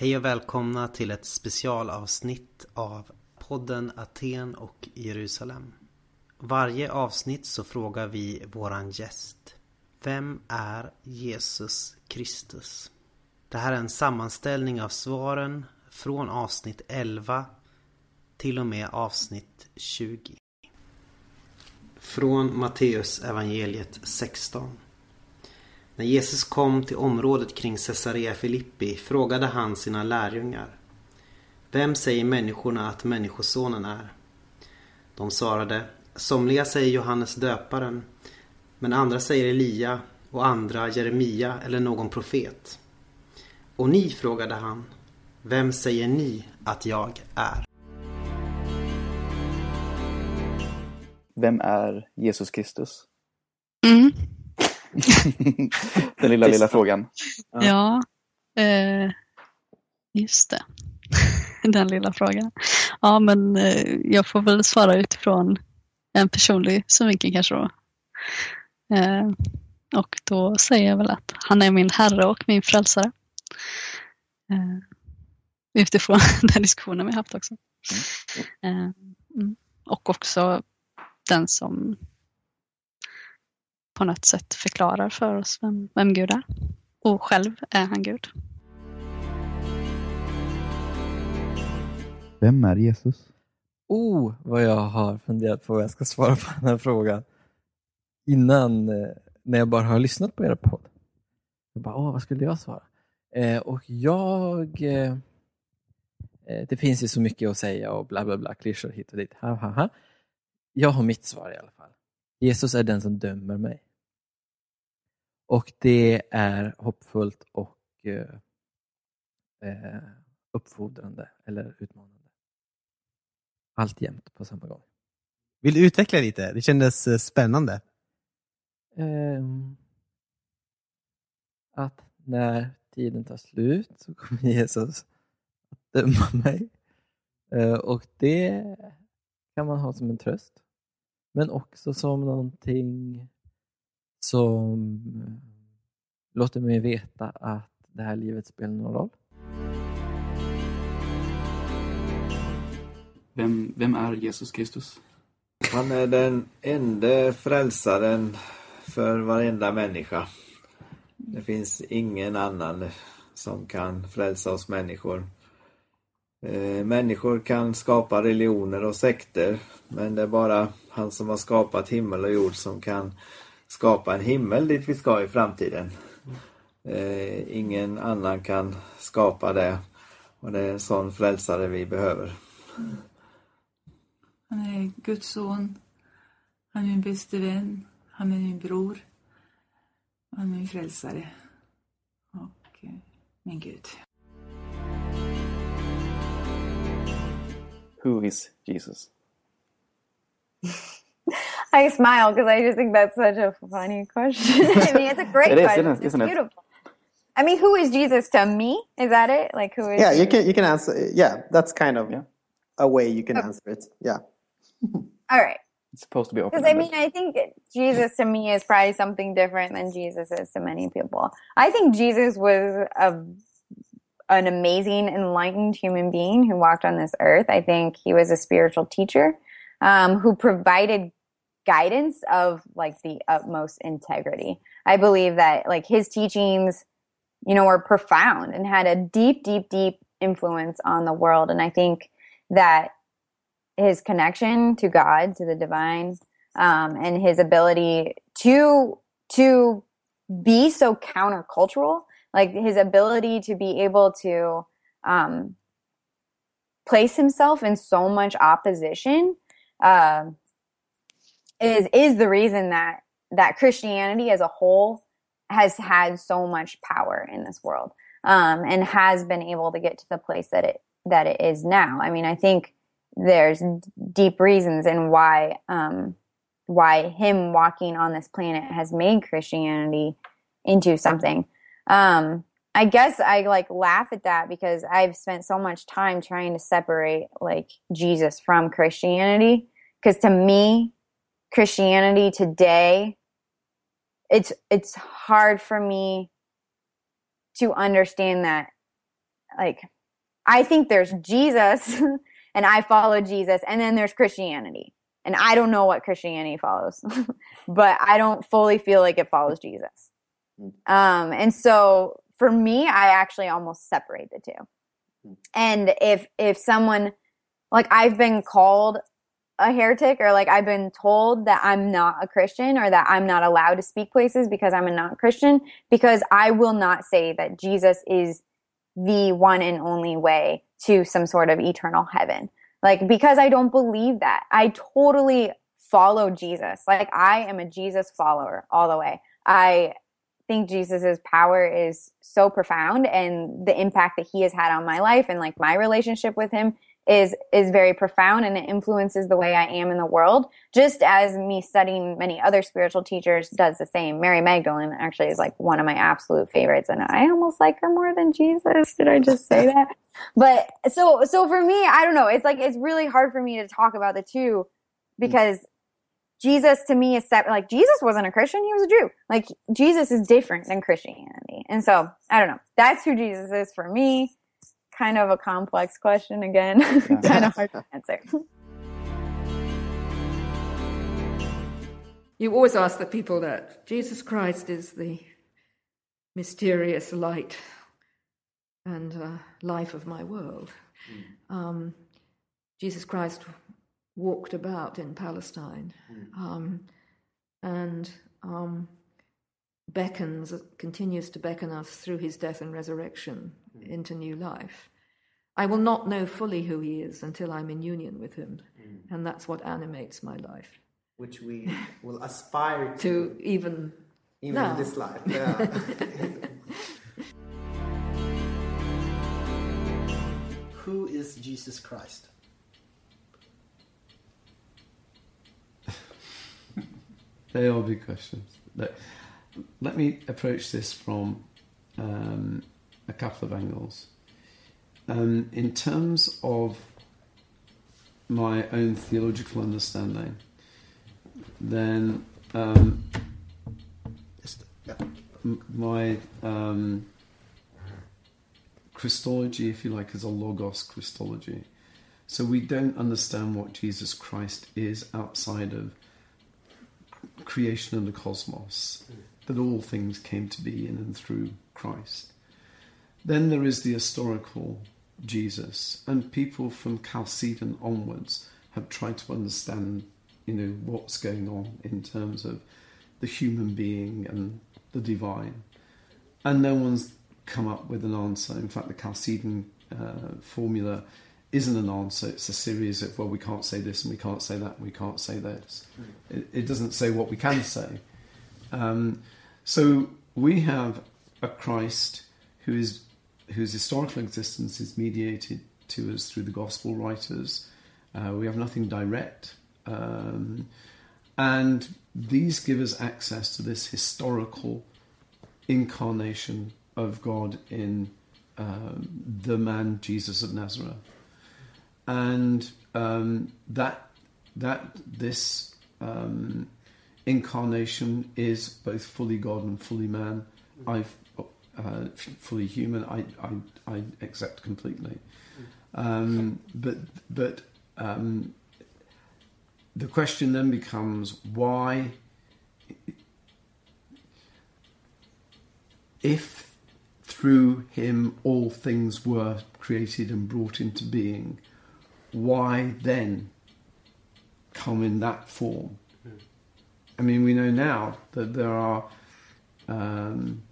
Hej och välkomna till ett specialavsnitt av podden Aten och Jerusalem. Varje avsnitt så frågar vi våran gäst. Vem är Jesus Kristus? Det här är en sammanställning av svaren från avsnitt 11 till och med avsnitt 20. Från Matteus evangeliet 16. När Jesus kom till området kring Caesarea Filippi frågade han sina lärjungar. Vem säger människorna att Människosonen är? De svarade. Somliga säger Johannes döparen. Men andra säger Elia och andra Jeremia eller någon profet. Och ni, frågade han. Vem säger ni att jag är? Vem är Jesus Kristus? Mm. Den lilla, lilla frågan. Ja, eh, just det. Den lilla frågan. Ja, men eh, jag får väl svara utifrån en personlig synvinkel kanske då. Eh, och då säger jag väl att han är min herre och min frälsare. Eh, utifrån den diskussionen vi haft också. Eh, mm. Och också den som på något sätt förklarar för oss vem, vem Gud är. Och själv är han Gud. Vem är Jesus? Oh, vad jag har funderat på vad jag ska svara på den här frågan. Innan, eh, när jag bara har lyssnat på era podd. Jag bara, åh, vad skulle jag svara? Eh, och jag... Eh, eh, det finns ju så mycket att säga och bla bla bla, klyschor hit och dit. Ha, ha, ha. Jag har mitt svar i alla fall. Jesus är den som dömer mig. Och det är hoppfullt och eh, eh, uppfordrande eller utmanande. Allt jämt på samma gång. Vill du utveckla lite? Det kändes eh, spännande. Ehm, att när tiden tar slut så kommer Jesus att döma mig. Eh, och det kan man ha som en tröst. Men också som någonting som låter mig veta att det här livet spelar någon roll. Vem, vem är Jesus Kristus? Han är den enda frälsaren för varenda människa. Det finns ingen annan som kan frälsa oss människor. Eh, människor kan skapa religioner och sekter men det är bara han som har skapat himmel och jord som kan skapa en himmel dit vi ska i framtiden. Eh, ingen annan kan skapa det och det är en sån frälsare vi behöver. Han är Guds son. Han är min bäste vän. Han är min bror. Han är min frälsare. Och eh, min Gud. Who is Jesus? I smile because I just think that's such a funny question. I mean, it's a great It is, question. isn't it? It's Isn't it? beautiful. I mean, who is Jesus to me? Is that it? Like, who is? Yeah, you can you can answer. Yeah, that's kind of Yeah. a way you can Okay. answer it. Yeah. All right. It's supposed to be open. Because I mean, I think Jesus to me is probably something different than Jesus is to many people. I think Jesus was a an amazing, enlightened human being who walked on this earth. I think he was a spiritual teacher um, who provided guidance of like the utmost integrity. I believe that like his teachings, you know, were profound and had a deep, deep, deep influence on the world. And I think that his connection to God, to the divine, um, and his ability to to be so countercultural, like his ability to be able to um, place himself in so much opposition, uh, is is the reason that that Christianity as a whole has had so much power in this world um, and has been able to get to the place that it that it is now. I mean, I think there's deep reasons in why um, why him walking on this planet has made Christianity into something. Um, I guess I like laugh at that because I've spent so much time trying to separate like Jesus from Christianity. Because to me, Christianity today, it's it's hard for me to understand that like I think there's Jesus and I follow Jesus and then there's Christianity. And I don't know what Christianity follows, but I don't fully feel like it follows Jesus. Um, and so for me, I actually almost separate the two. And if if someone like I've been called a heretic or like I've been told that I'm not a Christian or that I'm not allowed to speak places because I'm a non Christian, because I will not say that Jesus is the one and only way to some sort of eternal heaven. Like because I don't believe that. I totally follow Jesus. Like I am a Jesus follower all the way. I think Jesus's power is so profound and the impact that he has had on my life and like my relationship with him is is very profound and it influences the way I am in the world just as me studying many other spiritual teachers does the same. Mary Magdalene actually is like one of my absolute favorites and I almost like her more than Jesus. Did I just say that? But so so for me I don't know. It's like it's really hard for me to talk about the two because Jesus to me is set like Jesus wasn't a Christian he was a Jew. Like Jesus is different than Christianity. And so I don't know. That's who Jesus is for me kind of a complex question again. kind of hard to answer. You always ask the people that Jesus Christ is the mysterious light and uh, life of my world. Mm. Um, Jesus Christ walked about in Palestine mm. um, and um, beckons, continues to beckon us through his death and resurrection mm. into new life. I will not know fully who he is until I'm in union with him, mm. and that's what animates my life. Which we will aspire to, to even even now. in this life. Yeah. who is Jesus Christ? they are big questions. Let, let me approach this from um, a couple of angles. Um, in terms of my own theological understanding, then um, my um, Christology, if you like, is a logos Christology. So we don't understand what Jesus Christ is outside of creation and the cosmos, that all things came to be in and through Christ. Then there is the historical Jesus, and people from Chalcedon onwards have tried to understand, you know, what's going on in terms of the human being and the divine, and no one's come up with an answer. In fact, the Chalcedon uh, formula isn't an answer; it's a series of well, we can't say this and we can't say that, and we can't say this. It, it doesn't say what we can say. Um, so we have a Christ who is whose historical existence is mediated to us through the gospel writers. Uh, we have nothing direct. Um, and these give us access to this historical incarnation of God in um, the man Jesus of Nazareth. And um, that, that this um, incarnation is both fully God and fully man. I've uh, fully human, I, I, I accept completely. Um, but but um, the question then becomes why, if through him all things were created and brought into being, why then come in that form? I mean, we know now that there are. Um,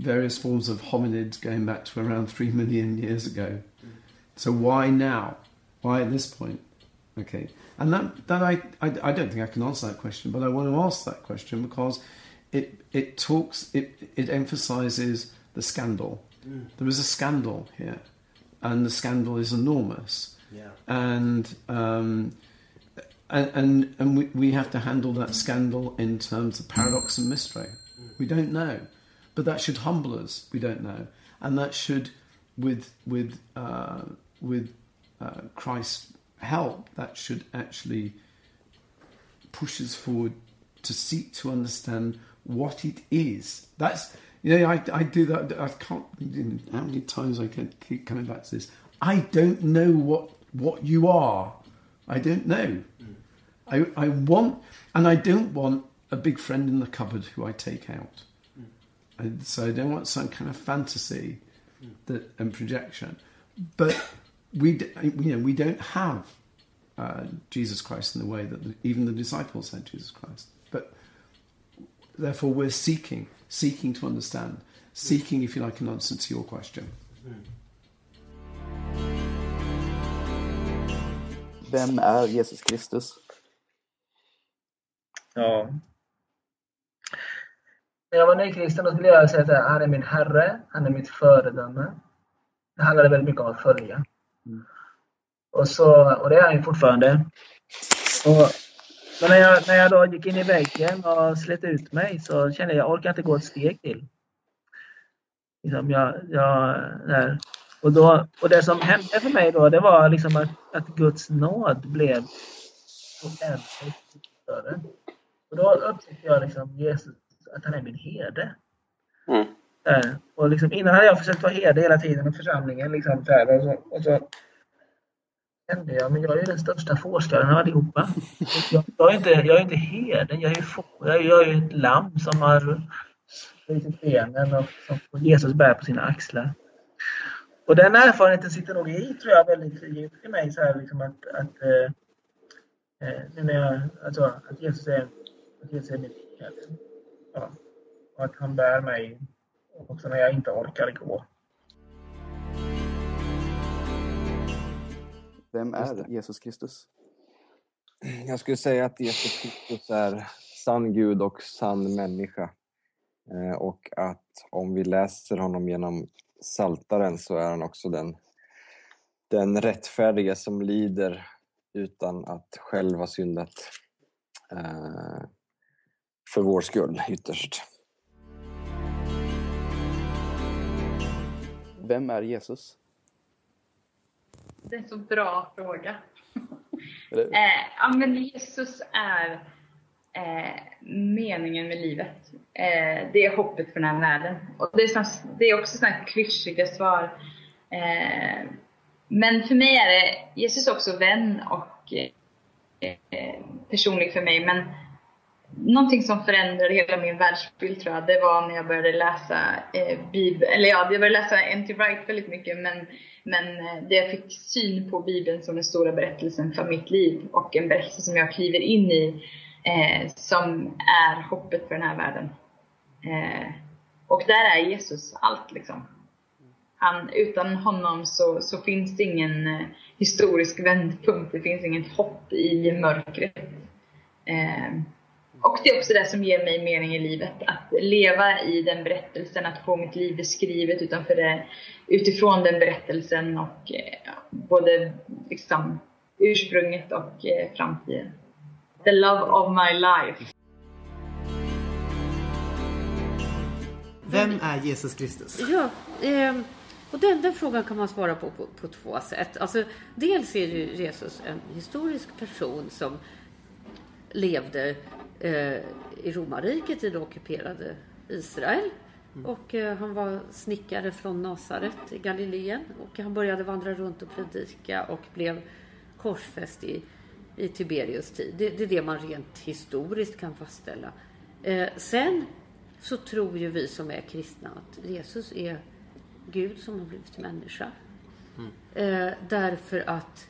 various forms of hominids going back to around three million years ago. So why now? Why at this point? Okay, and that that I, I I don't think I can answer that question, but I want to ask that question because it it talks it it emphasizes the scandal. Mm. There is a scandal here, and the scandal is enormous. Yeah. And um, and and, and we, we have to handle that scandal in terms of paradox and mystery. Mm. We don't know. But that should humble us. We don't know, and that should, with with uh, with uh, Christ's help, that should actually push us forward to seek to understand what it is. That's You know, I, I do that. I can't. You know, how many times I can keep coming back to this? I don't know what what you are. I don't know. I I want, and I don't want a big friend in the cupboard who I take out. And so I don't want some kind of fantasy that and projection. But we, you know, we don't have uh, Jesus Christ in the way that the, even the disciples had Jesus Christ. But therefore, we're seeking, seeking to understand, seeking, if you like, an answer to your question. Vem är Jesus Kristus? Ja. När jag var nykristen då skulle jag säga att han är min herre, han är mitt föredöme. Det handlade väldigt mycket om att följa. Och, så, och det är han ju fortfarande. Och, men när jag, när jag då gick in i väggen och slet ut mig så kände jag att jag orkar inte gå ett steg till. Liksom jag, jag, där. Och, då, och det som hände för mig då, det var liksom att, att Guds nåd blev oändligt större. Och då upptäckte jag liksom Jesus, att han är min herde. Där. Och liksom, innan hade jag försökt vara herde hela tiden i församlingen. Liksom, så här, och, så, och så kände jag, men jag är ju den största fårskallen av allihopa. Jag, jag, är inte, jag är inte herden, jag är ju, få, jag jag är ett lamm som har slitit benen och som Jesus bär på sina axlar. Och den erfarenheten sitter nog i, tror jag, väldigt djupt i mig. Så här, liksom att, att, eh, eh, nu när jag, alltså, att Jesus är, att Jesus är min herde. Ja. Att han bär mig också när jag inte orkar gå. Vem är Jesus Kristus? Jag skulle säga att Jesus Kristus är sann Gud och sann människa. Eh, Och att om vi läser honom genom Saltaren så är han också den, den rättfärdiga som lider utan att själv ha syndat eh, för vår skull ytterst. Vem är Jesus? Det är en så bra fråga. Eh, ja, men Jesus är eh, meningen med livet. Eh, det är hoppet för den här världen. Och det, är såna, det är också sådana klyschiga svar. Eh, men för mig är det Jesus är också vän och eh, personlig för mig. Men någonting som förändrade hela min världsbild tror jag, det var när jag började läsa eh, Bibeln. Eller ja, jag började läsa N.T. Wright väldigt mycket. Men, men eh, det jag fick syn på Bibeln som den stora berättelsen för mitt liv. Och en berättelse som jag kliver in i. Eh, som är hoppet för den här världen. Eh, och där är Jesus allt liksom. Han, utan honom så, så finns det ingen eh, historisk vändpunkt. Det finns inget hopp i mörkret. Eh, Eh, och det är också det som ger mig mening i livet. Att leva i den berättelsen, att få mitt liv beskrivet utanför det, utifrån den berättelsen och eh, både liksom, ursprunget och eh, framtiden. The love of my life. Vem är Jesus Kristus? Ja, ehm, och den, den frågan kan man svara på, på på två sätt. Alltså, dels är ju Jesus en historisk person som levde eh, i romarriket i det ockuperade Israel. Och eh, han var snickare från Nasaret i Galileen. Och han började vandra runt och predika och blev korsfäst i, i Tiberius tid. Det, det är det man rent historiskt kan fastställa. Eh, sen så tror ju vi som är kristna att Jesus är Gud som har blivit människa. Eh, därför att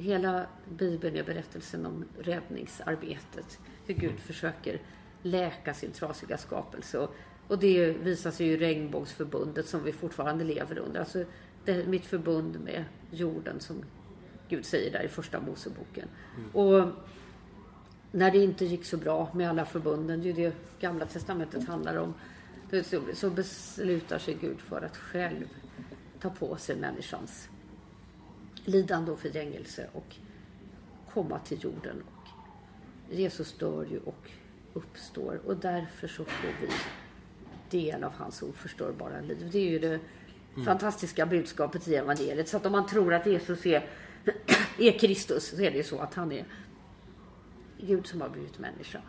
hela Bibeln är berättelsen om räddningsarbetet. Hur Gud försöker läka sin trasiga skapelse. Och, det visar sig ju i regnbågsförbundet som vi fortfarande lever under. Alltså det, mitt förbund med jorden som Gud säger där i första Moseboken. Och när det inte gick så bra med alla förbunden, det är ju det gamla testamentet handlar om. så beslutar sig Gud för att själv ta på sig människans lidande och förgängelse och komma till jorden. Och Jesus dör ju och uppstår och därför så får vi del av hans oförstörbara liv. Det är ju det Mm. fantastiska budskapet i evangeliet. Så att om man tror att Jesus är, är Kristus så är det ju så att han är Gud som har blivit människa.